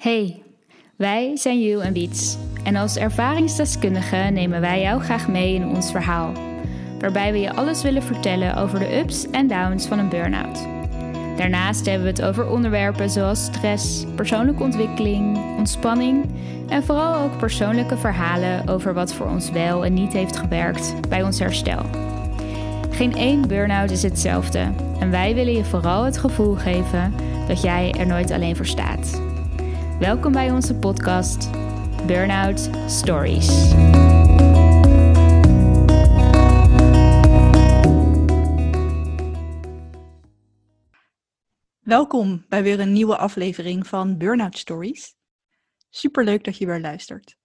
Hey, wij zijn You en Wiets. En als ervaringsdeskundige nemen wij jou graag mee in ons verhaal. Waarbij we je alles willen vertellen over de ups en downs van een burn-out. Daarnaast hebben we het over onderwerpen zoals stress, persoonlijke ontwikkeling, ontspanning en vooral ook persoonlijke verhalen over wat voor ons wel en niet heeft gewerkt bij ons herstel. Geen één burn-out is hetzelfde en wij willen je vooral het gevoel geven dat jij er nooit alleen voor staat. Welkom bij onze podcast Burnout Stories. Welkom bij weer een nieuwe aflevering van Burnout Stories. Superleuk dat je weer luistert.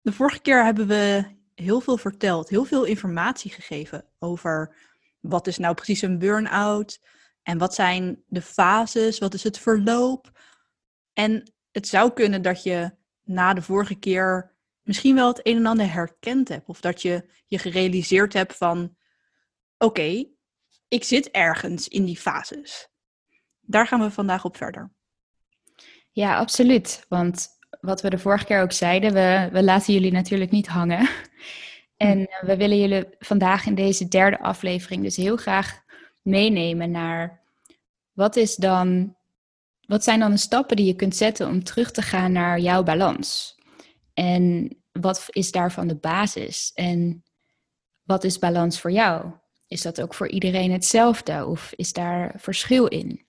De vorige keer hebben we heel veel verteld, heel veel informatie gegeven over wat is nou precies een burn-out en wat zijn de fases, wat is het verloop. En het zou kunnen dat je na de vorige keer misschien wel het een en ander herkend hebt of dat je je gerealiseerd hebt van oké, ik zit ergens in die fases. Daar gaan we vandaag op verder. Ja, absoluut. Want wat we de vorige keer ook zeiden, we, we laten jullie natuurlijk niet hangen. En eh, we willen jullie vandaag in deze derde aflevering dus heel graag meenemen naar wat is dan, wat zijn dan de stappen die je kunt zetten om terug te gaan naar jouw balans? En wat is daarvan de basis? En wat is balans voor jou? Is dat ook voor iedereen hetzelfde of is daar verschil in?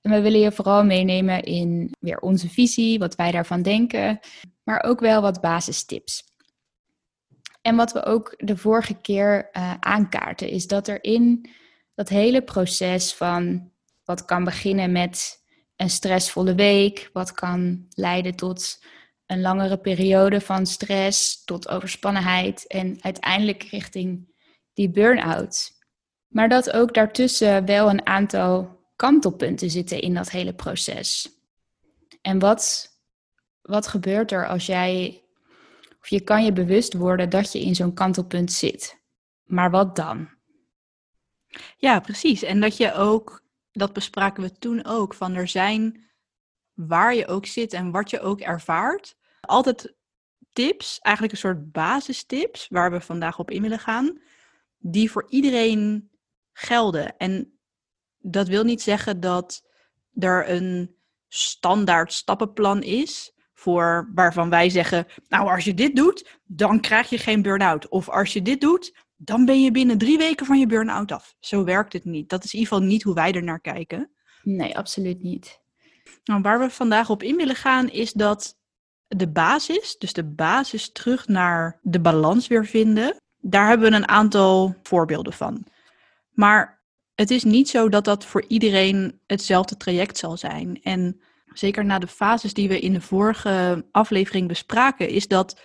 En we willen je vooral meenemen in weer onze visie, wat wij daarvan denken, maar ook wel wat basistips. En wat we ook de vorige keer uh, aankaarten, is dat er in dat hele proces van wat kan beginnen met een stressvolle week, wat kan leiden tot een langere periode van stress, tot overspannenheid en uiteindelijk richting die burn-out. Maar dat ook daartussen wel een aantal kantelpunten zitten in dat hele proces. En wat, wat gebeurt er als jij, of je kan je bewust worden dat je in zo'n kantelpunt zit. Maar wat dan? Ja, precies. En dat je ook, dat bespraken we toen ook, van er zijn waar je ook zit en wat je ook ervaart, altijd tips, eigenlijk een soort basistips, waar we vandaag op in willen gaan, die voor iedereen gelden. En dat wil niet zeggen dat er een standaard stappenplan is voor waarvan wij zeggen, nou als je dit doet, dan krijg je geen burn-out. Of als je dit doet, dan ben je binnen drie weken van je burn-out af. Zo werkt het niet. Dat is in ieder geval niet hoe wij er naar kijken. Nee, absoluut niet. Nou, waar we vandaag op in willen gaan is dat de basis, dus de basis terug naar de balans weer vinden, daar hebben we een aantal voorbeelden van. Maar het is niet zo dat dat voor iedereen hetzelfde traject zal zijn. En zeker na de fases die we in de vorige aflevering bespraken, is dat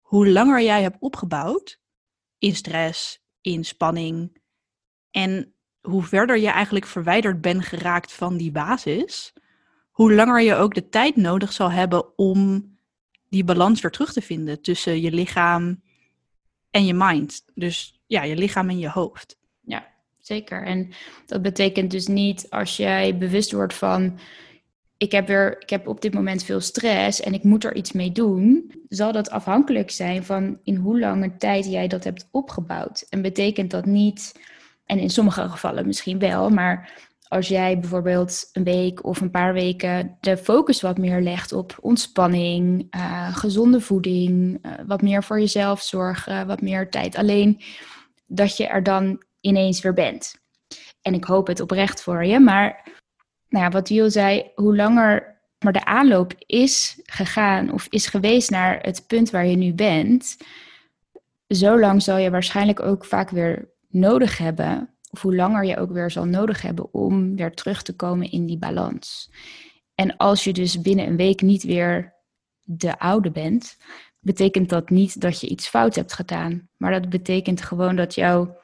hoe langer jij hebt opgebouwd in stress, in spanning en hoe verder je eigenlijk verwijderd bent geraakt van die basis, hoe langer je ook de tijd nodig zal hebben om die balans weer terug te vinden tussen je lichaam en je mind. Dus ja, je lichaam en je hoofd. Ja, zeker. En dat betekent dus niet als jij bewust wordt van ik heb, weer, ik heb op dit moment veel stress en ik moet er iets mee doen, zal dat afhankelijk zijn van in hoe lange tijd jij dat hebt opgebouwd. En betekent dat niet, en in sommige gevallen misschien wel, maar als jij bijvoorbeeld een week of een paar weken de focus wat meer legt op ontspanning, uh, gezonde voeding, uh, wat meer voor jezelf zorgen, wat meer tijd alleen, dat je er dan ineens weer bent. En ik hoop het oprecht voor je, maar nou ja, wat Jill zei, hoe langer maar de aanloop is gegaan of is geweest naar het punt waar je nu bent, zo lang zal je waarschijnlijk ook vaak weer nodig hebben, of hoe langer je ook weer zal nodig hebben om weer terug te komen in die balans. En als je dus binnen een week niet weer de oude bent, betekent dat niet dat je iets fout hebt gedaan, maar dat betekent gewoon dat jouw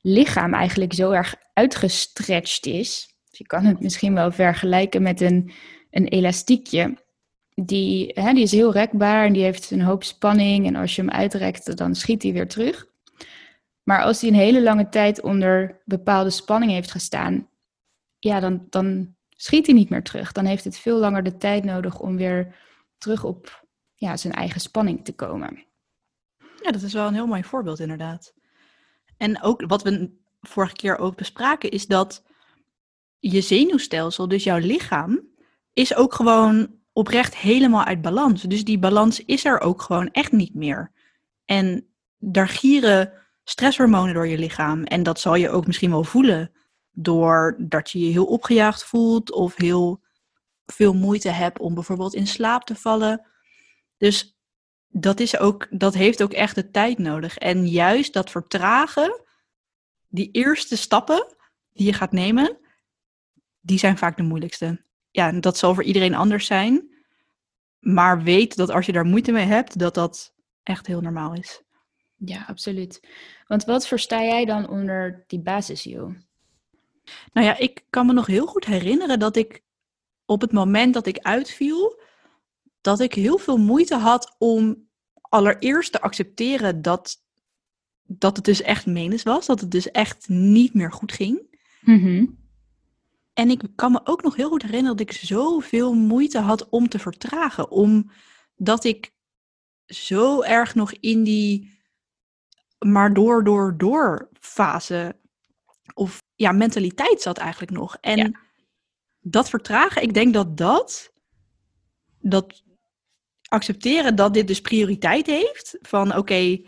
lichaam eigenlijk zo erg uitgestretched is je kan het misschien wel vergelijken met een, een elastiekje. Die, hè, die is heel rekbaar en die heeft een hoop spanning. En als je hem uitrekt, dan schiet hij weer terug. Maar als hij een hele lange tijd onder bepaalde spanning heeft gestaan, ja, dan, dan schiet hij niet meer terug. Dan heeft het veel langer de tijd nodig om weer terug op ja, zijn eigen spanning te komen. Ja, dat is wel een heel mooi voorbeeld inderdaad. En ook wat we vorige keer ook bespraken, is dat je zenuwstelsel, dus jouw lichaam, is ook gewoon oprecht helemaal uit balans. Dus die balans is er ook gewoon echt niet meer. En daar gieren stresshormonen door je lichaam. En dat zal je ook misschien wel voelen. Doordat je je heel opgejaagd voelt of heel veel moeite hebt om bijvoorbeeld in slaap te vallen. Dus dat, is ook, dat heeft ook echt de tijd nodig. En juist dat vertragen, die eerste stappen die je gaat nemen, die zijn vaak de moeilijkste. Ja, dat zal voor iedereen anders zijn. Maar weet dat als je daar moeite mee hebt, dat dat echt heel normaal is. Ja, absoluut. Want wat versta jij dan onder die basis, joh? Nou ja, ik kan me nog heel goed herinneren dat ik op het moment dat ik uitviel, dat ik heel veel moeite had om allereerst te accepteren dat, dat het dus echt menens was, dat het dus echt niet meer goed ging. Mm En ik kan me ook nog heel goed herinneren dat ik zoveel moeite had om te vertragen, omdat ik zo erg nog in die maar door, door, door fase of ja, mentaliteit zat eigenlijk nog. En dat vertragen, ik denk dat dat, dat accepteren dat dit dus prioriteit heeft, van oké,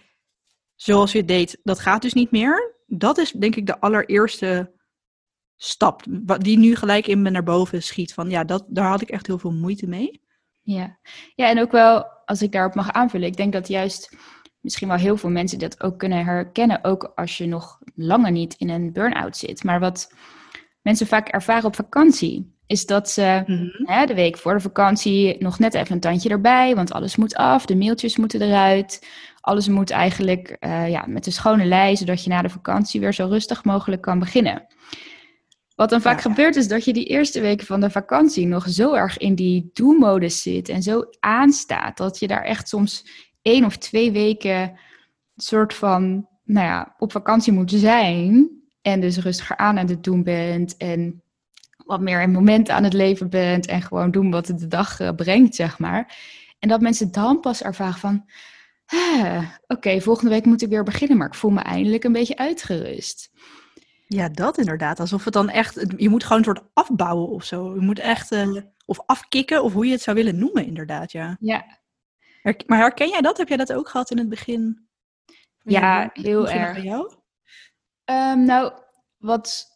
zoals je het deed, dat gaat dus niet meer. Dat is denk ik de allereerste stap, die nu gelijk in me naar boven schiet. Van ja, dat, daar had ik echt heel veel moeite mee. Ja. ja, en ook wel, als ik daarop mag aanvullen, ik denk dat juist misschien wel heel veel mensen dat ook kunnen herkennen, ook als je nog langer niet in een burn-out zit. Maar wat mensen vaak ervaren op vakantie, is dat ze Mhm. hè, de week voor de vakantie nog net even een tandje erbij, want alles moet af, de mailtjes moeten eruit. Alles moet eigenlijk eh, ja, met een schone lei, zodat je na de vakantie weer zo rustig mogelijk kan beginnen. Wat dan vaak Ja. gebeurt is dat je die eerste weken van de vakantie nog zo erg in die do-modus zit en zo aanstaat, dat je daar echt soms één of twee weken soort van, nou ja, op vakantie moet zijn. En dus rustiger aan aan het doen bent en wat meer in momenten aan het leven bent en gewoon doen wat de dag eh, brengt, zeg maar. En dat mensen dan pas ervaren van, "Ah, oké, volgende week moet ik weer beginnen, maar ik voel me eindelijk een beetje uitgerust. Ja, dat inderdaad. Alsof het dan echt, je moet gewoon een soort afbouwen of zo. Je moet echt, eh, of afkicken, of hoe je het zou willen noemen, inderdaad, ja. Ja, maar herken jij dat? Heb jij dat ook gehad in het begin? Ja, heel erg. bij jou? Ehm, nou, wat,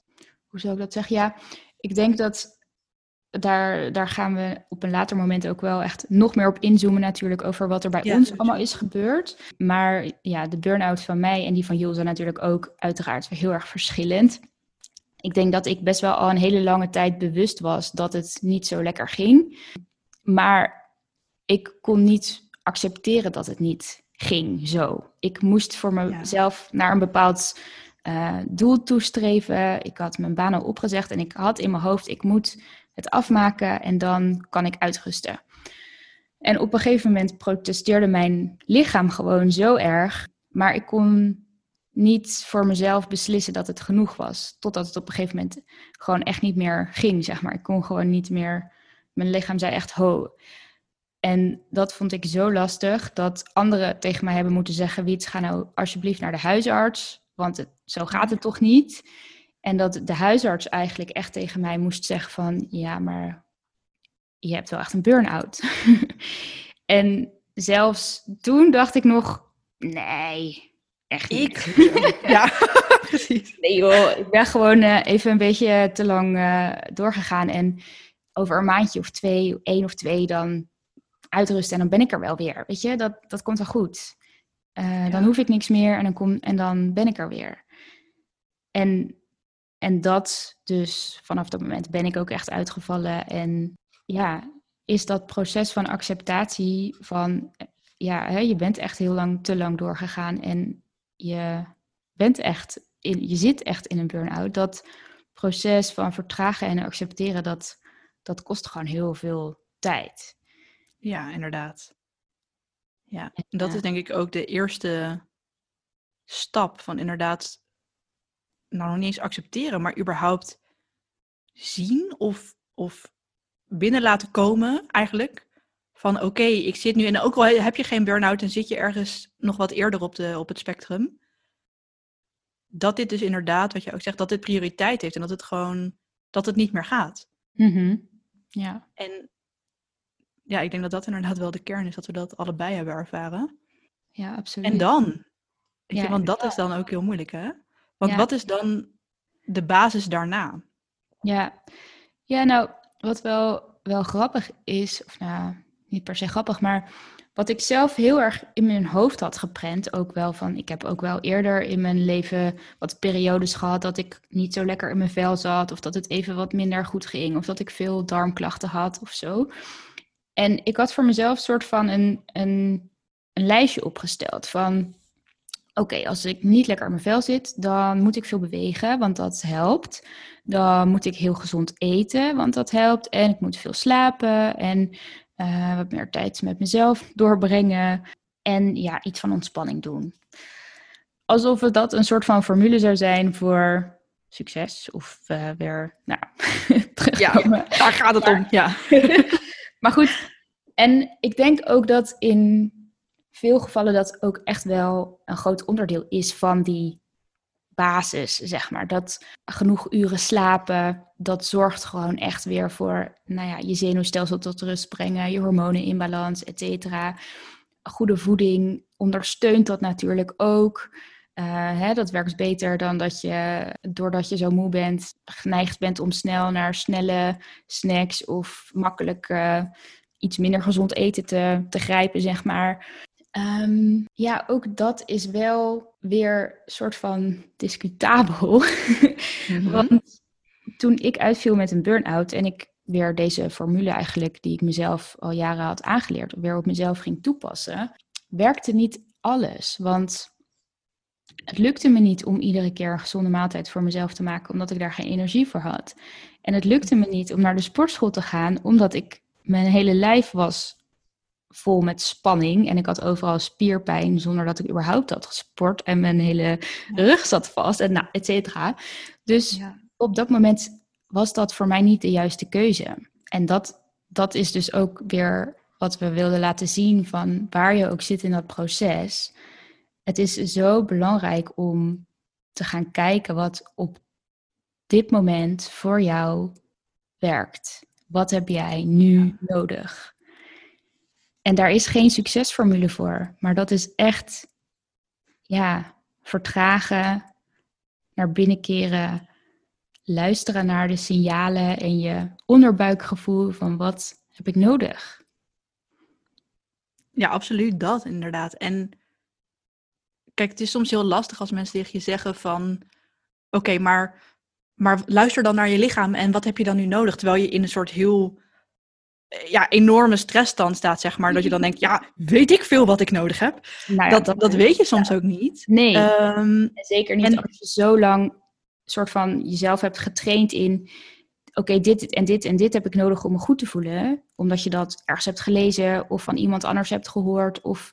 hoe zou ik dat zeggen? Ja, ik denk dat daar, daar gaan we op een later moment ook wel echt nog meer op inzoomen natuurlijk over wat er bij Ja, ons allemaal is gebeurd. Maar ja, de burn-out van mij en die van Jules zijn natuurlijk ook uiteraard heel erg verschillend. Ik denk dat ik best wel al een hele lange tijd bewust was dat het niet zo lekker ging. Maar ik kon niet accepteren dat het niet ging zo. Ik moest voor mezelf naar een bepaald eh, doel toestreven. Ik had mijn baan al opgezegd en ik had in mijn hoofd, ik moet het afmaken en dan kan ik uitrusten. En op een gegeven moment protesteerde mijn lichaam gewoon zo erg, maar ik kon niet voor mezelf beslissen dat het genoeg was. Totdat het op een gegeven moment gewoon echt niet meer ging, zeg maar. Ik kon gewoon niet meer, mijn lichaam zei echt ho. En dat vond ik zo lastig dat anderen tegen mij hebben moeten zeggen: Wiets, ga nou alsjeblieft naar de huisarts, want het, zo gaat het toch niet. En dat de huisarts eigenlijk echt tegen mij moest zeggen: van ja, maar je hebt wel echt een burn-out. en zelfs toen dacht ik nog: nee, echt niet. Ik? ja, precies. Nee joh, ik ben gewoon uh, even een beetje te lang uh, doorgegaan. En over een maandje of twee, één of twee, dan uitrusten en dan ben ik er wel weer. Weet je, dat, dat komt wel goed. Uh, ja. Dan hoef ik niks meer en dan, kom, en dan ben ik er weer. En, en dat dus, vanaf dat moment ben ik ook echt uitgevallen. En ja, is dat proces van acceptatie van, ja, hè, je bent echt heel lang, te lang doorgegaan en je bent echt, in, je zit echt in een burn-out. Dat proces van vertragen en accepteren, dat, dat kost gewoon heel veel tijd. Ja, inderdaad. Ja, en dat is denk ik ook de eerste stap van inderdaad, nou nog niet eens accepteren, maar überhaupt zien of of binnen laten komen eigenlijk. Van oké, ik zit nu en ook al heb je geen burn-out en zit je ergens nog wat eerder op, de, op het spectrum. Dat dit dus inderdaad, wat je ook zegt, dat dit prioriteit heeft en dat het gewoon, dat het niet meer gaat. Mhm. Ja. En ja, ik denk dat dat inderdaad wel de kern is, dat we dat allebei hebben ervaren. Ja, absoluut. En dan? Weet Ja, je, want dat is dan ook heel moeilijk, hè? Want Ja. wat is dan de basis daarna? Ja. ja, nou, wat wel, wel grappig is, of nou, niet per se grappig, maar wat ik zelf heel erg in mijn hoofd had geprent, ook wel van, ik heb ook wel eerder in mijn leven wat periodes gehad dat ik niet zo lekker in mijn vel zat, of dat het even wat minder goed ging, of dat ik veel darmklachten had of zo. En ik had voor mezelf soort van een, een, een lijstje opgesteld van, oké, als ik niet lekker in mijn vel zit, dan moet ik veel bewegen, want dat helpt. Dan moet ik heel gezond eten, want dat helpt. En ik moet veel slapen en eh, wat meer tijd met mezelf doorbrengen. En ja, iets van ontspanning doen. Alsof het dat een soort van formule zou zijn voor succes. Of eh, weer, nou, terugkomen. daar gaat het om. Ja. Maar goed, en ik denk ook dat in veel gevallen dat ook echt wel een groot onderdeel is van die basis, zeg maar. Dat genoeg uren slapen, dat zorgt gewoon echt weer voor, nou ja, je zenuwstelsel tot rust brengen, je hormonen in balans, et cetera. Goede voeding ondersteunt dat natuurlijk ook. Eh, hè, dat werkt beter dan dat je, doordat je zo moe bent, geneigd bent om snel naar snelle snacks of makkelijk eh, iets minder gezond eten te, te grijpen, zeg maar. Ehm, ja, ook dat is wel weer soort van discutabel. Mhm. Want toen ik uitviel met een burn-out en ik weer deze formule eigenlijk, die ik mezelf al jaren had aangeleerd, weer op mezelf ging toepassen, werkte niet alles. Want het lukte me niet om iedere keer een gezonde maaltijd voor mezelf te maken, omdat ik daar geen energie voor had. En het lukte me niet om naar de sportschool te gaan, omdat ik mijn hele lijf was vol met spanning en ik had overal spierpijn zonder dat ik überhaupt had gesport en mijn hele rug zat vast en nou, et cetera. Dus Ja. op dat moment was dat voor mij niet de juiste keuze. En dat, dat is dus ook weer wat we wilden laten zien van waar je ook zit in dat proces. Het is zo belangrijk om te gaan kijken wat op dit moment voor jou werkt. Wat heb jij nu nodig? En daar is geen succesformule voor, maar dat is echt, ja, vertragen, naar binnen keren, luisteren naar de signalen en je onderbuikgevoel van wat heb ik nodig? Ja, absoluut dat inderdaad. En kijk, het is soms heel lastig als mensen tegen je zeggen van... Oké, maar, maar luister dan naar je lichaam en wat heb je dan nu nodig? Terwijl je in een soort heel ja, enorme stressstand staat, zeg maar. Dat je dan denkt, ja, weet ik veel wat ik nodig heb? Nou ja, dat, dat, weet je soms ook niet. Nee, Ehm, zeker niet en- als je zo lang soort van jezelf hebt getraind in... Oké, dit en dit en dit heb ik nodig om me goed te voelen. Omdat je dat ergens hebt gelezen of van iemand anders hebt gehoord. Of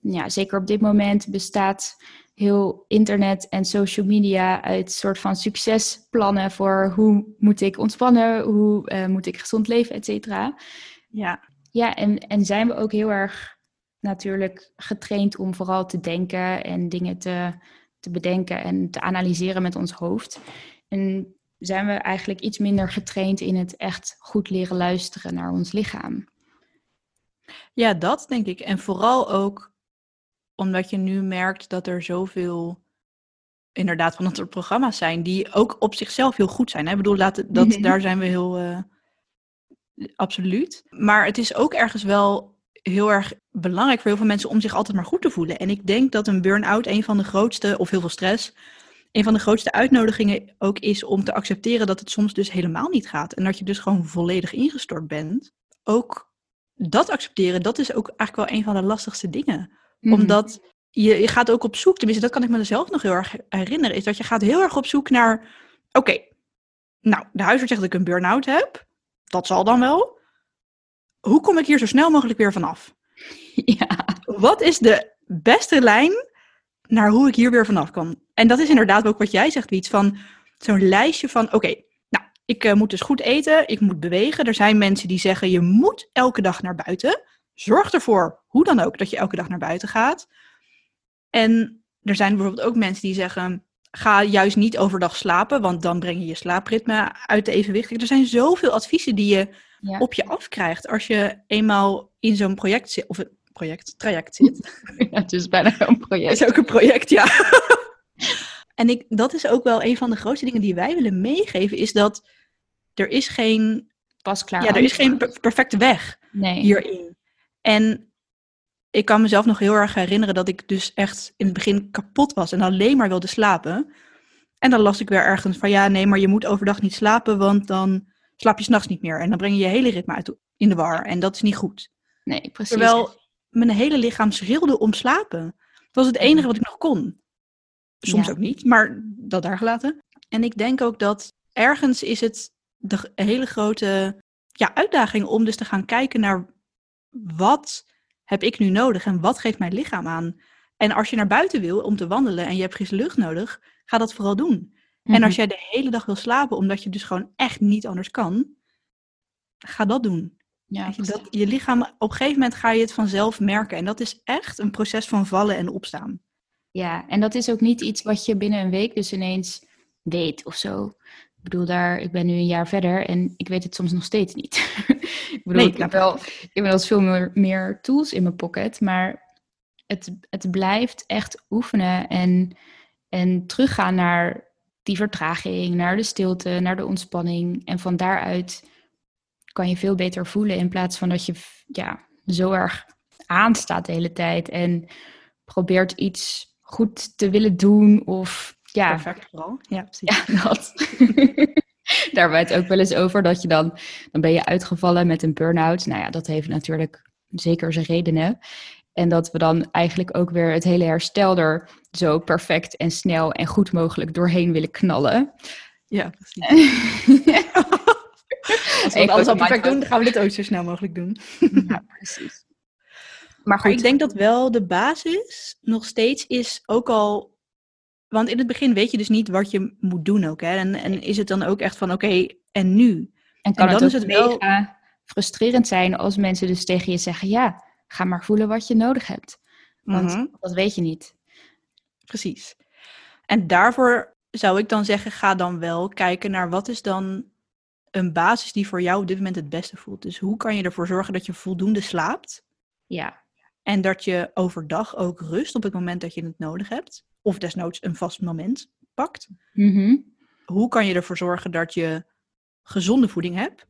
ja, zeker op dit moment bestaat heel internet en social media uit soort van succesplannen voor hoe moet ik ontspannen, hoe eh, moet ik gezond leven, et cetera. ja, Ja, en, en zijn we ook heel erg natuurlijk getraind om vooral te denken en dingen te, te bedenken en te analyseren met ons hoofd. En zijn we eigenlijk iets minder getraind in het echt goed leren luisteren naar ons lichaam. Ja, dat denk ik. En vooral ook omdat je nu merkt dat er zoveel, inderdaad, van dat soort programma's zijn die ook op zichzelf heel goed zijn. hè. Ik bedoel, laten, dat, Mhm. daar zijn we heel eh, absoluut. Maar het is ook ergens wel heel erg belangrijk voor heel veel mensen om zich altijd maar goed te voelen. En ik denk dat een burn-out een van de grootste, of heel veel stress, een van de grootste uitnodigingen ook is om te accepteren dat het soms dus helemaal niet gaat. En dat je dus gewoon volledig ingestort bent. Ook dat accepteren, dat is ook eigenlijk wel een van de lastigste dingen. Mhm. Omdat je, je gaat ook op zoek, tenminste dat kan ik mezelf nog heel erg herinneren, is dat je gaat heel erg op zoek naar, oké, nou, de huisarts zegt dat ik een burn-out heb. Dat zal dan wel. Hoe kom ik hier zo snel mogelijk weer vanaf? Ja, Wat is de beste lijn naar hoe ik hier weer vanaf kan? En dat is inderdaad ook wat jij zegt, Wiets, van zo'n lijstje van, oké, nou, ik eh, moet dus goed eten, ik moet bewegen. Er zijn mensen die zeggen, je moet elke dag naar buiten. Zorg ervoor, hoe dan ook, dat je elke dag naar buiten gaat. En er zijn bijvoorbeeld ook mensen die zeggen, ga juist niet overdag slapen, want dan breng je je slaapritme uit de evenwicht. Er zijn zoveel adviezen die je Ja. op je afkrijgt als je eenmaal in zo'n project zit, of een project, traject zit. Ja, het is bijna een project. is ook een project, ja. en ik, dat is ook wel een van de grootste dingen die wij willen meegeven, is dat er is geen, Pas klaar. ja, er is geen per- perfecte weg Nee. hierin. En ik kan mezelf nog heel erg herinneren dat ik dus echt in het begin kapot was en alleen maar wilde slapen. En dan las ik weer ergens van ja, nee, maar je moet overdag niet slapen, want dan slaap je s'nachts niet meer. En dan breng je je hele ritme uit in de war. En dat is niet goed. Nee, precies. Terwijl mijn hele lichaam schreeuwde om slapen. Dat was het enige wat ik nog kon. Soms Ja. ook niet, maar dat daar gelaten. En ik denk ook dat ergens is het de hele grote ja, uitdaging om dus te gaan kijken naar wat heb ik nu nodig en wat geeft mijn lichaam aan. En als je naar buiten wil om te wandelen en je hebt frisse lucht nodig, ga dat vooral doen. En Mhm. als jij de hele dag wil slapen omdat je dus gewoon echt niet anders kan, ga dat doen. ja, je, dat, je lichaam, op een gegeven moment ga je het vanzelf merken. En dat is echt een proces van vallen en opstaan. Ja, en dat is ook niet iets wat je binnen een week dus ineens weet of zo. Ik bedoel, daar, ik ben nu een jaar verder en ik weet het soms nog steeds niet. ik bedoel, Nee, ik heb wel ik heb veel meer, meer tools in mijn pocket, maar het, het blijft echt oefenen en, en teruggaan naar die vertraging, naar de stilte, naar de ontspanning. En van daaruit kan je veel beter voelen in plaats van dat je ja, zo erg aanstaat de hele tijd en probeert iets goed te willen doen of ja, Perfect vooral. Ja, precies. ja dat. Daar hebben we het ook wel eens over dat je dan, dan ben je uitgevallen met een burn-out. Nou ja, dat heeft natuurlijk zeker zijn redenen. En dat we dan eigenlijk ook weer het hele herstel er zo perfect en snel en goed mogelijk doorheen willen knallen. Ja, precies. Als we alles al perfect doen, dan gaan we dit ook zo snel mogelijk doen. Ja, precies. Maar Maar goed, ik denk dat wel de basis nog steeds is, ook al... Want in het begin weet je dus niet wat je moet doen ook. Hè? En, en is het dan ook echt van, oké, en nu? en kan en het dan ook is het wel- frustrerend zijn als mensen dus tegen je zeggen, ja, ga maar voelen wat je nodig hebt. Want Mhm. dat weet je niet. Precies. En daarvoor zou ik dan zeggen, ga dan wel kijken naar wat is dan een basis die voor jou op dit moment het beste voelt. Dus hoe kan je ervoor zorgen dat je voldoende slaapt Ja, en dat je overdag ook rust op het moment dat je het nodig hebt. Of desnoods een vast moment pakt. Mhm. Hoe kan je ervoor zorgen dat je gezonde voeding hebt?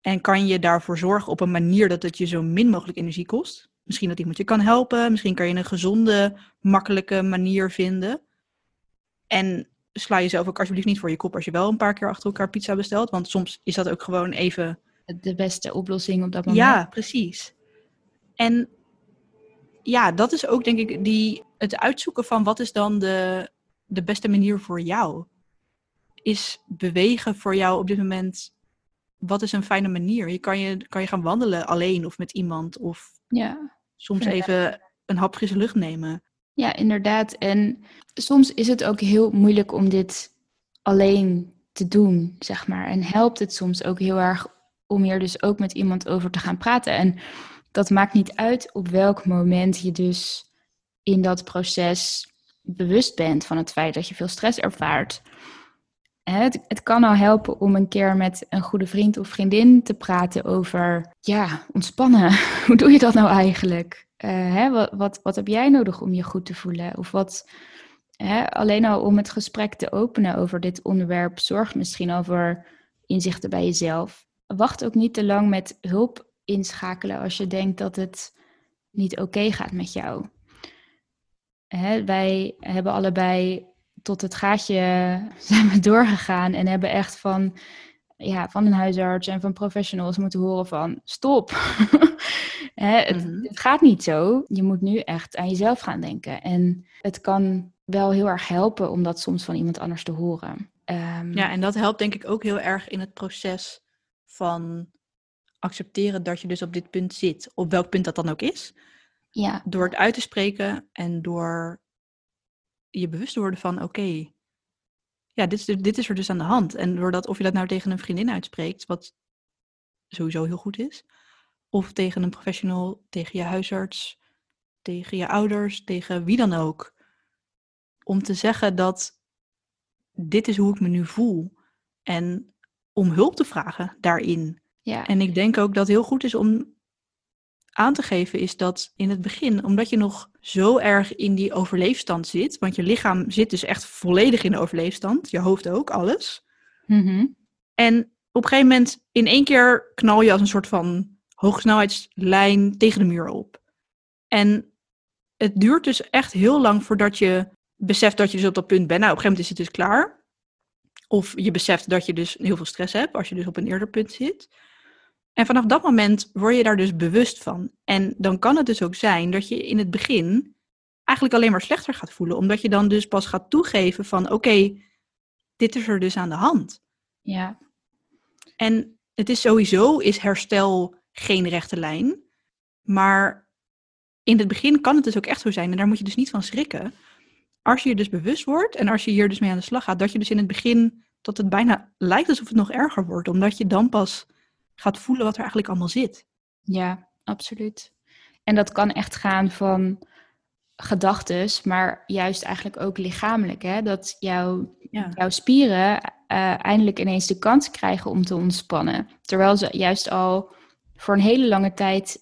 En kan je daarvoor zorgen op een manier dat het je zo min mogelijk energie kost? Misschien dat iemand je kan helpen. Misschien kan je een gezonde, makkelijke manier vinden. En sla jezelf ook alsjeblieft niet voor je kop als je wel een paar keer achter elkaar pizza bestelt. Want soms is dat ook gewoon even de beste oplossing op dat moment. ja, precies. En ja, dat is ook denk ik die, het uitzoeken van wat is dan de, de beste manier voor jou. Is bewegen voor jou op dit moment, wat is een fijne manier? Je kan je, kan je gaan wandelen alleen of met iemand of Ja. soms even een hap frisse lucht nemen. ja, inderdaad. En soms is het ook heel moeilijk om dit alleen te doen, zeg maar. En helpt het soms ook heel erg om hier dus ook met iemand over te gaan praten. En dat maakt niet uit op welk moment je dus in dat proces bewust bent van het feit dat je veel stress ervaart. Het, het kan al helpen om een keer met een goede vriend of vriendin te praten over, ja, ontspannen. Hoe doe je dat nou eigenlijk? Eh, hè, wat, wat, wat heb jij nodig om je goed te voelen? Of wat, hè, alleen al om het gesprek te openen over dit onderwerp, zorgt misschien al voor inzichten bij jezelf. Wacht ook niet te lang met hulp inschakelen als je denkt dat het niet oké gaat met jou. Hè, wij hebben allebei tot het gaatje zijn we doorgegaan en hebben echt van, ja, van een huisarts en van professionals moeten horen van stop. Hè, het, Mhm. het gaat niet zo. Je moet nu echt aan jezelf gaan denken. En het kan wel heel erg helpen om dat soms van iemand anders te horen. Ehm, Ja, en dat helpt denk ik ook heel erg in het proces van accepteren dat je dus op dit punt zit. Op welk punt dat dan ook is. ja, door het uit te spreken en door je bewust te worden van, oké, ja, dit is, dit is er dus aan de hand. En doordat, of je dat nou tegen een vriendin uitspreekt, wat sowieso heel goed is, of tegen een professional, tegen je huisarts, tegen je ouders, tegen wie dan ook, om te zeggen dat dit is hoe ik me nu voel. En om hulp te vragen daarin. Ja, En ik denk ook dat heel goed is om aan te geven, is dat in het begin, omdat je nog zo erg in die overleefstand zit, want je lichaam zit dus echt volledig in de overleefstand, je hoofd ook, alles. Mhm. En op een gegeven moment, in één keer knal je als een soort van hoogsnelheidslijn tegen de muur op. En het duurt dus echt heel lang voordat je beseft dat je dus op dat punt bent. Nou, op een gegeven moment is het dus klaar. Of je beseft dat je dus heel veel stress hebt, als je dus op een eerder punt zit. En vanaf dat moment word je daar dus bewust van. En dan kan het dus ook zijn dat je in het begin eigenlijk alleen maar slechter gaat voelen. Omdat je dan dus pas gaat toegeven van oké, dit is er dus aan de hand. ja, En het is sowieso, is herstel geen rechte lijn. Maar in het begin kan het dus ook echt zo zijn. En daar moet je dus niet van schrikken. Als je je dus bewust wordt en als je hier dus mee aan de slag gaat, dat je dus in het begin, dat het bijna lijkt alsof het nog erger wordt. Omdat je dan pas gaat voelen wat er eigenlijk allemaal zit. ja, absoluut. En dat kan echt gaan van gedachtes, maar juist eigenlijk ook lichamelijk. Hè? Dat jouw, Ja. jouw spieren eh, eindelijk ineens de kans krijgen om te ontspannen. Terwijl ze juist al voor een hele lange tijd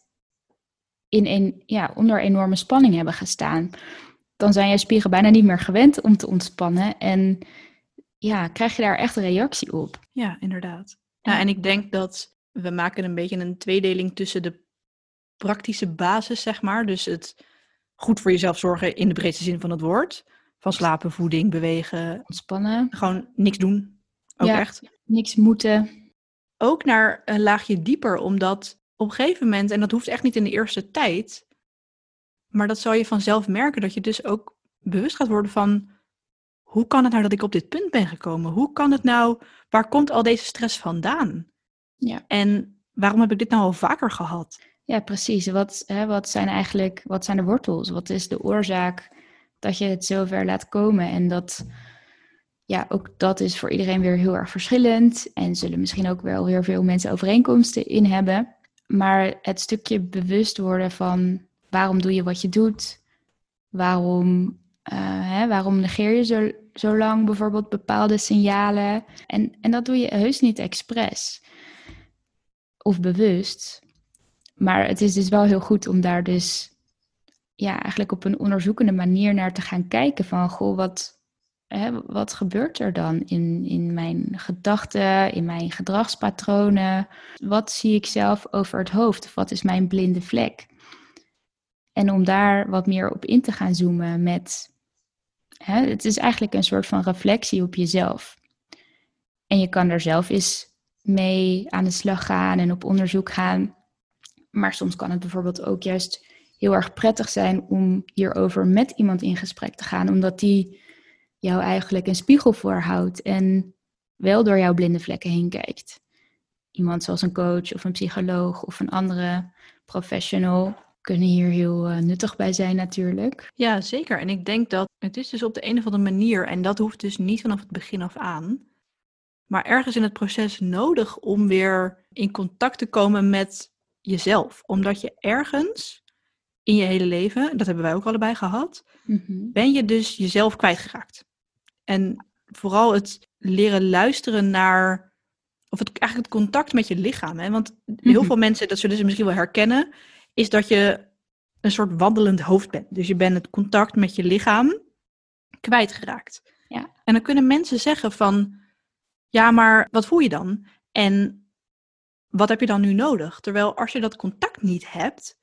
in een, ja, onder enorme spanning hebben gestaan. Dan zijn je spieren bijna niet meer gewend om te ontspannen. En ja, krijg je daar echt een reactie op. Ja, inderdaad. Ja, Ja. en ik denk dat we maken een beetje een tweedeling tussen de praktische basis, zeg maar. Dus het goed voor jezelf zorgen in de breedste zin van het woord. Van slapen, voeding, bewegen, Ontspannen, gewoon niks doen. Ook Ja. echt. niks moeten. Ook naar een laagje dieper, omdat op een gegeven moment, en dat hoeft echt niet in de eerste tijd, maar dat zal je vanzelf merken, dat je dus ook bewust gaat worden van, hoe kan het nou dat ik op dit punt ben gekomen? Hoe kan het nou, waar komt al deze stress vandaan? Ja. En waarom heb ik dit nou al vaker gehad? Ja, precies. Wat, hè, wat zijn eigenlijk, wat zijn de wortels? Wat is de oorzaak dat je het zover laat komen? En dat, ja, ook dat is voor iedereen weer heel erg verschillend. En zullen misschien ook wel weer veel mensen overeenkomsten in hebben. Maar het stukje bewust worden van waarom doe je wat je doet? Waarom, eh, hè, waarom negeer je zo, zo lang bijvoorbeeld bepaalde signalen? En, en dat doe je heus niet expres of bewust. Maar het is dus wel heel goed om daar dus ja, eigenlijk op een onderzoekende manier naar te gaan kijken van goh, wat, hè, wat gebeurt er dan in, in mijn gedachten, in mijn gedragspatronen? Wat zie ik zelf over het hoofd? Of wat is mijn blinde vlek? En om daar wat meer op in te gaan zoomen met, hè, het is eigenlijk een soort van reflectie op jezelf. En je kan er zelf eens mee aan de slag gaan en op onderzoek gaan. Maar soms kan het bijvoorbeeld ook juist heel erg prettig zijn om hierover met iemand in gesprek te gaan, omdat die jou eigenlijk een spiegel voorhoudt en wel door jouw blinde vlekken heen kijkt. Iemand zoals een coach of een psycholoog of een andere professional kunnen hier heel eh, nuttig bij zijn natuurlijk. Ja, zeker. En ik denk dat het is dus op de een of andere manier, en dat hoeft dus niet vanaf het begin af aan, maar ergens in het proces nodig om weer in contact te komen met jezelf. Omdat je ergens in je hele leven, dat hebben wij ook allebei gehad, ben je dus jezelf kwijtgeraakt. En vooral het leren luisteren naar, of het, eigenlijk het contact met je lichaam. Hè? Want heel Mhm. veel mensen, dat zullen ze misschien wel herkennen, is dat je een soort wandelend hoofd bent. Dus je bent het contact met je lichaam kwijtgeraakt. Ja. En dan kunnen mensen zeggen van, ja, maar wat voel je dan? En wat heb je dan nu nodig? Terwijl als je dat contact niet hebt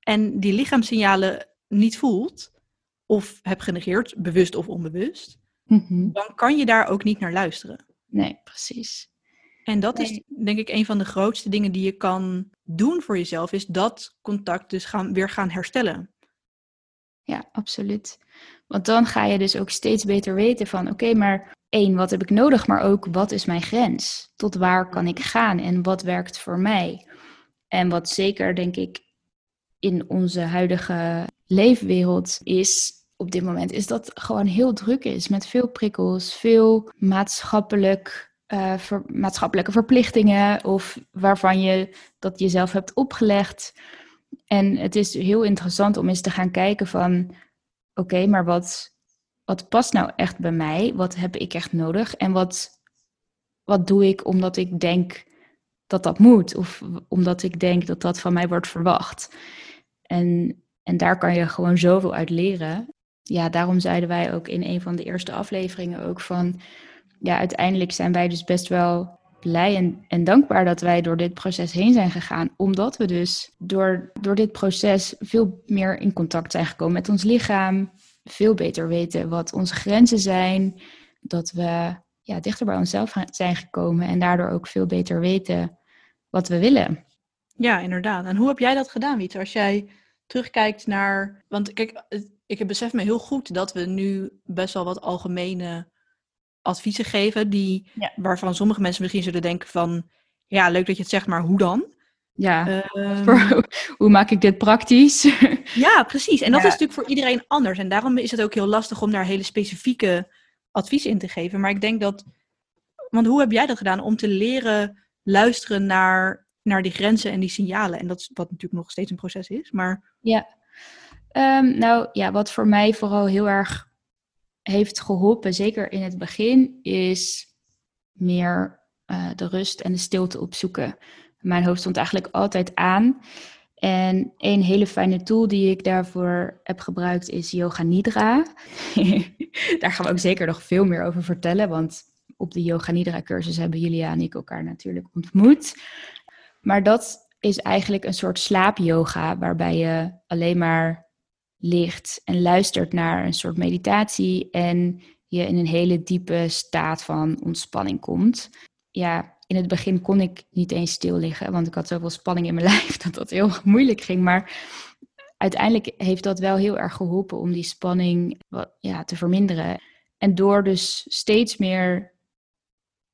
en die lichaamssignalen niet voelt, of hebt genegeerd, bewust of onbewust, Mhm. dan kan je daar ook niet naar luisteren. Nee, precies. En dat is denk ik een van de grootste dingen die je kan doen voor jezelf, is dat contact dus gaan, weer gaan herstellen. Ja, absoluut. Want dan ga je dus ook steeds beter weten van, oké, maar één, wat heb ik nodig, maar ook wat is mijn grens? Tot waar kan ik gaan en wat werkt voor mij? En wat zeker, denk ik, in onze huidige leefwereld is, op dit moment is dat gewoon heel druk is met veel prikkels, veel maatschappelijk, uh, maatschappelijke verplichtingen of waarvan je dat jezelf hebt opgelegd. En het is heel interessant om eens te gaan kijken van oké, maar wat, wat past nou echt bij mij? Wat heb ik echt nodig? En wat, wat doe ik omdat ik denk dat dat moet? Of omdat ik denk dat dat van mij wordt verwacht? En, en daar kan je gewoon zoveel uit leren. Ja, daarom zeiden wij ook in een van de eerste afleveringen ook van... Ja, uiteindelijk zijn wij dus best wel blij en, en dankbaar dat wij door dit proces heen zijn gegaan. Omdat we dus door, door dit proces veel meer in contact zijn gekomen met ons lichaam. Veel beter weten wat onze grenzen zijn. Dat we ja, dichter bij onszelf zijn gekomen en daardoor ook veel beter weten wat we willen. Ja, inderdaad. En hoe heb jij dat gedaan, Wiet? Als jij terugkijkt naar. Want kijk, ik besef me heel goed dat we nu best wel wat algemene adviezen geven, die, waarvan sommige mensen misschien zullen denken van, ja, leuk dat je het zegt, maar hoe dan? Ja, ehm, hoe maak ik dit praktisch? ja, precies. En dat is natuurlijk voor iedereen anders. En daarom is het ook heel lastig om daar hele specifieke adviezen in te geven. Maar ik denk dat, want hoe heb jij dat gedaan om te leren luisteren naar, naar die grenzen en die signalen? En dat is wat natuurlijk nog steeds een proces is. Maar... Ja, ehm, nou ja, wat voor mij vooral heel erg heeft geholpen, zeker in het begin, is meer uh, de rust en de stilte opzoeken. Mijn hoofd stond eigenlijk altijd aan. En een hele fijne tool die ik daarvoor heb gebruikt is Yoga Nidra. Daar gaan we ook zeker nog veel meer over vertellen, want op de Yoga Nidra cursus hebben Julia en ik elkaar natuurlijk ontmoet. Maar dat is eigenlijk een soort slaapyoga waarbij je alleen maar ligt en luistert naar een soort meditatie en je in een hele diepe staat van ontspanning komt. Ja, in het begin kon ik niet eens stil liggen, want ik had zoveel spanning in mijn lijf dat dat heel moeilijk ging. Maar uiteindelijk heeft dat wel heel erg geholpen om die spanning ja, te verminderen. En door dus steeds meer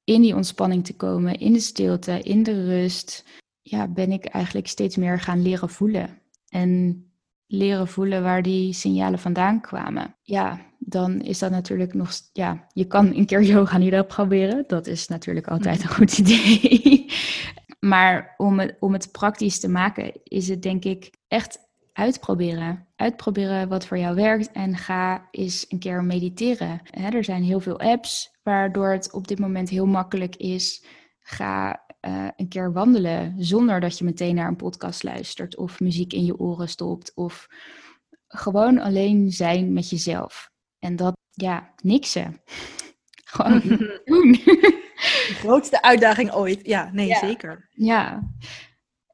in die ontspanning te komen, in de stilte, in de rust, ja, ben ik eigenlijk steeds meer gaan leren voelen. En leren voelen waar die signalen vandaan kwamen. Ja, dan is dat natuurlijk nog. Ja, je kan een keer yoga niet proberen. Dat is natuurlijk altijd een goed idee. maar om het, om het praktisch te maken, is het denk ik echt uitproberen. Uitproberen wat voor jou werkt en ga eens een keer mediteren. er zijn heel veel apps waardoor het op dit moment heel makkelijk is. Ga uh, een keer wandelen zonder dat je meteen naar een podcast luistert of muziek in je oren stopt of gewoon alleen zijn met jezelf. En dat, ja, niksen. gewoon doen. De grootste uitdaging ooit. Ja, nee, zeker. Ja.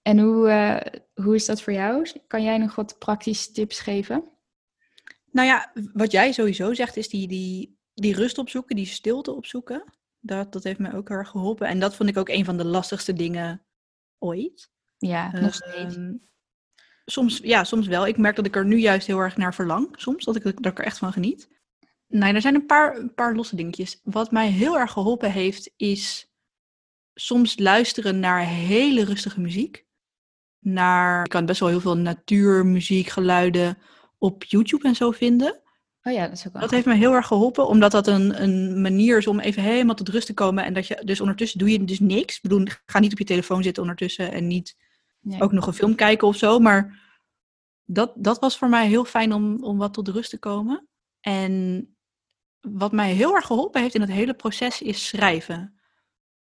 En hoe, uh, hoe is dat voor jou? Kan jij nog wat praktische tips geven? Nou ja, wat jij sowieso zegt is die, die, die rust opzoeken, die stilte opzoeken dat, dat heeft mij ook heel erg geholpen. En dat vond ik ook een van de lastigste dingen ooit. Ja, nog steeds. Ehm, soms, ja, soms wel. Ik merk dat ik er nu juist heel erg naar verlang. Soms, dat ik, dat ik er echt van geniet. Nee, er zijn een paar, een paar losse dingetjes. Wat mij heel erg geholpen heeft, is soms luisteren naar hele rustige muziek. Naar, ik kan best wel heel veel natuurmuziek, geluiden op YouTube en zo vinden. Oh ja, dat is ook Dat heeft me heel erg geholpen, omdat dat een, een manier is om even helemaal tot rust te komen. En dat je dus ondertussen doe je dus niks. Ik bedoel, ga niet op je telefoon zitten ondertussen en niet ook nog een film kijken of zo. Maar dat, dat was voor mij heel fijn om, om wat tot rust te komen. En wat mij heel erg geholpen heeft in het hele proces is schrijven.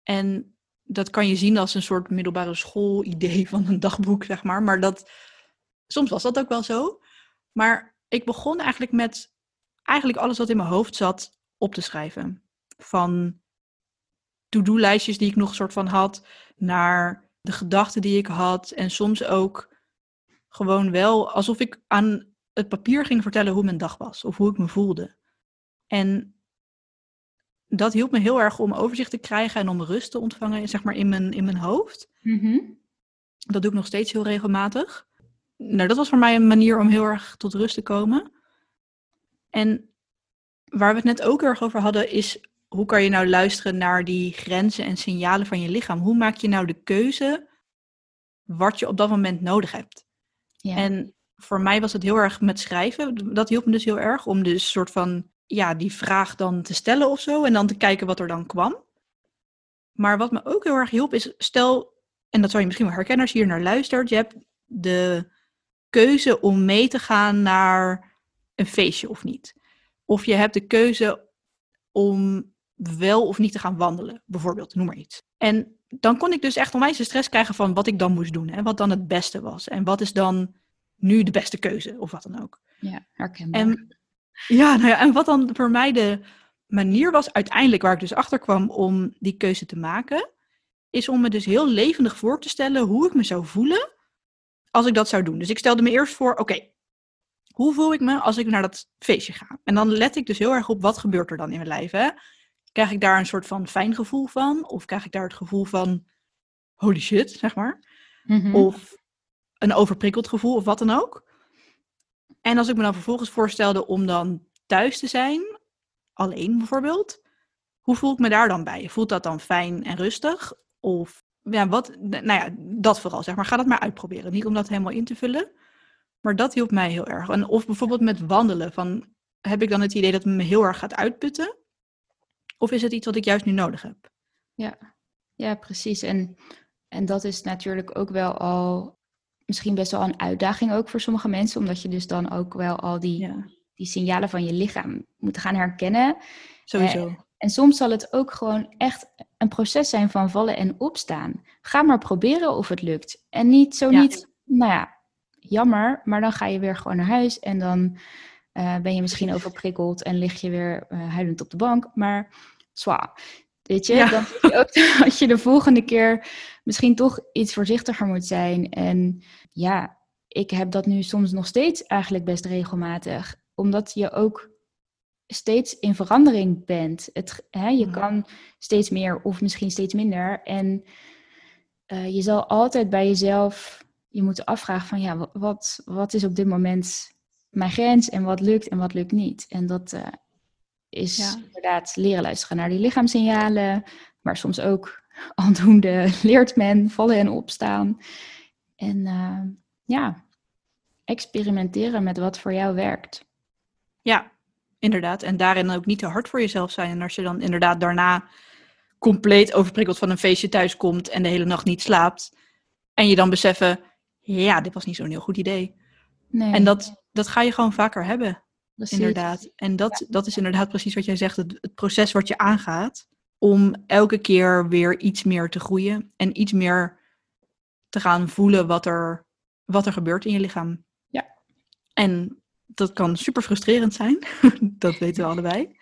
En dat kan je zien als een soort middelbare schoolidee van een dagboek, zeg maar. Maar dat, soms was dat ook wel zo. Maar ik begon eigenlijk met eigenlijk alles wat in mijn hoofd zat op te schrijven. Van to-do-lijstjes die ik nog soort van had, naar de gedachten die ik had. En soms ook gewoon wel alsof ik aan het papier ging vertellen hoe mijn dag was of hoe ik me voelde. En dat hielp me heel erg om overzicht te krijgen en om rust te ontvangen, zeg maar, in mijn, in mijn hoofd. Mhm. Dat doe ik nog steeds heel regelmatig. Nou, dat was voor mij een manier om heel erg tot rust te komen. En waar we het net ook erg over hadden, is hoe kan je nou luisteren naar die grenzen en signalen van je lichaam? Hoe maak je nou de keuze wat je op dat moment nodig hebt? Ja. En voor mij was het heel erg met schrijven. Dat hielp me dus heel erg om dus soort van, ja, die vraag dan te stellen of zo. En dan te kijken wat er dan kwam. Maar wat me ook heel erg hielp is, stel, en dat zou je misschien wel herkennen als je hier naar luistert. Je hebt de keuze om mee te gaan naar een feestje of niet. Of je hebt de keuze om wel of niet te gaan wandelen, bijvoorbeeld, noem maar iets. En dan kon ik dus echt onwijs de stress krijgen van wat ik dan moest doen en wat dan het beste was. En wat is dan nu de beste keuze, of wat dan ook. Ja, herkenbaar. En, ja, nou ja, en wat dan voor mij de manier was, uiteindelijk waar ik dus achter kwam om die keuze te maken, is om me dus heel levendig voor te stellen hoe ik me zou voelen als ik dat zou doen. Dus ik stelde me eerst voor, oké, hoe voel ik me als ik naar dat feestje ga? En dan let ik dus heel erg op wat gebeurt er dan in mijn lijf. Hè? Krijg ik daar een soort van fijn gevoel van? Of krijg ik daar het gevoel van holy shit, zeg maar? Mhm. Of een overprikkeld gevoel of wat dan ook. En als ik me dan vervolgens voorstelde om dan thuis te zijn, alleen bijvoorbeeld, hoe voel ik me daar dan bij? Voelt dat dan fijn en rustig? Of ja, wat, nou ja, dat vooral zeg maar. Ga dat maar uitproberen. Niet om dat helemaal in te vullen, maar dat hielp mij heel erg. En of bijvoorbeeld met wandelen, van heb ik dan het idee dat het me heel erg gaat uitputten? Of is het iets wat ik juist nu nodig heb? Ja, ja precies. En, en dat is natuurlijk ook wel al misschien best wel een uitdaging ook voor sommige mensen, omdat je dus dan ook wel al die, Ja, die signalen van je lichaam moet gaan herkennen. sowieso. En soms zal het ook gewoon echt een proces zijn van vallen en opstaan. Ga maar proberen of het lukt. En niet zo Ja. niet, nou ja, jammer, maar dan ga je weer gewoon naar huis en dan eh, ben je misschien overprikkeld en lig je weer eh, huilend op de bank. Maar zwaar. Weet je, Ja. dan je ook dat je de volgende keer misschien toch iets voorzichtiger moet zijn. En ja, ik heb dat nu soms nog steeds eigenlijk best regelmatig. Omdat je ook steeds in verandering bent. Het, hè, je Ja. kan steeds meer of misschien steeds minder. En eh, je zal altijd bij jezelf je moeten afvragen van ja, wa- wat, wat is op dit moment mijn grens en wat lukt en wat lukt niet. En dat eh, is Ja. inderdaad leren luisteren naar die lichaamssignalen, maar soms ook aldoende leert men vallen en opstaan. En eh, ja, experimenteren met wat voor jou werkt. Ja, inderdaad. En daarin ook niet te hard voor jezelf zijn. En als je dan inderdaad daarna compleet overprikkeld van een feestje thuis komt en de hele nacht niet slaapt. En je dan beseffen, ja, dit was niet zo'n heel goed idee. Nee, En dat, dat ga je gewoon vaker hebben, precies. inderdaad. En dat, dat is inderdaad precies wat jij zegt, het, het proces wat je aangaat. Om elke keer weer iets meer te groeien en iets meer te gaan voelen wat er, wat er gebeurt in je lichaam. Ja. En dat kan super frustrerend zijn, dat weten we allebei.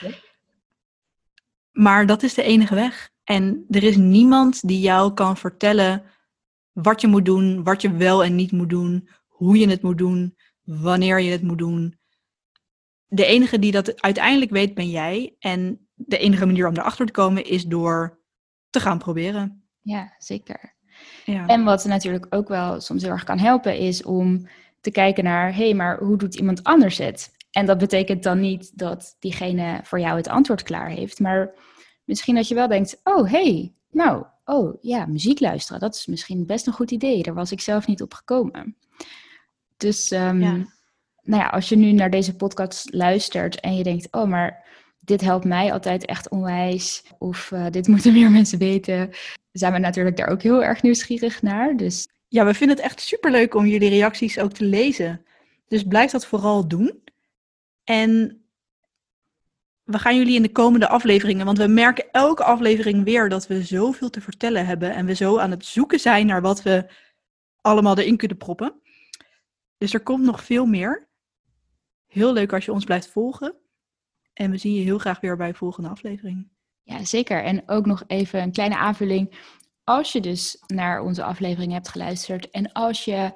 Ja. Maar dat is de enige weg. En er is niemand die jou kan vertellen wat je moet doen, wat je wel en niet moet doen, hoe je het moet doen, wanneer je het moet doen. De enige die dat uiteindelijk weet ben jij. En de enige manier om erachter te komen is door te gaan proberen. Ja, zeker. Ja. En wat natuurlijk ook wel soms heel erg kan helpen, is om te kijken naar, hé, hey, maar hoe doet iemand anders het? En dat betekent dan niet dat diegene voor jou het antwoord klaar heeft, maar misschien dat je wel denkt, oh, hé, hey, nou, oh ja, muziek luisteren, dat is misschien best een goed idee. Daar was ik zelf niet op gekomen. Dus, ehm, Ja. Nou ja, als je nu naar deze podcast luistert en je denkt, oh, maar dit helpt mij altijd echt onwijs, of eh, dit moeten meer mensen weten, zijn we natuurlijk daar ook heel erg nieuwsgierig naar. Dus ja, we vinden het echt superleuk om jullie reacties ook te lezen. Dus blijf dat vooral doen. En we gaan jullie in de komende afleveringen, want we merken elke aflevering weer dat we zoveel te vertellen hebben en we zo aan het zoeken zijn naar wat we allemaal erin kunnen proppen. Dus er komt nog veel meer. Heel leuk als je ons blijft volgen. En we zien je heel graag weer bij de volgende aflevering. Ja, zeker. En ook nog even een kleine aanvulling. Als je dus naar onze aflevering hebt geluisterd en als je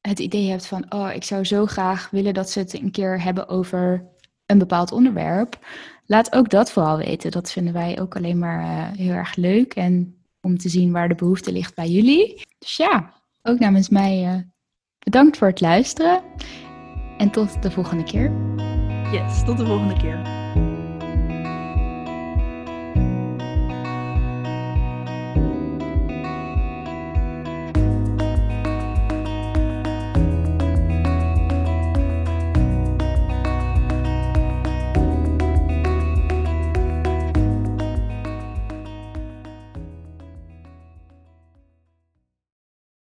het idee hebt van, oh, ik zou zo graag willen dat ze het een keer hebben over een bepaald onderwerp, laat ook dat vooral weten. Dat vinden wij ook alleen maar eh, heel erg leuk en om te zien waar de behoefte ligt bij jullie. Dus ja, ook namens mij eh, bedankt voor het luisteren en tot de volgende keer. Yes, tot de volgende keer.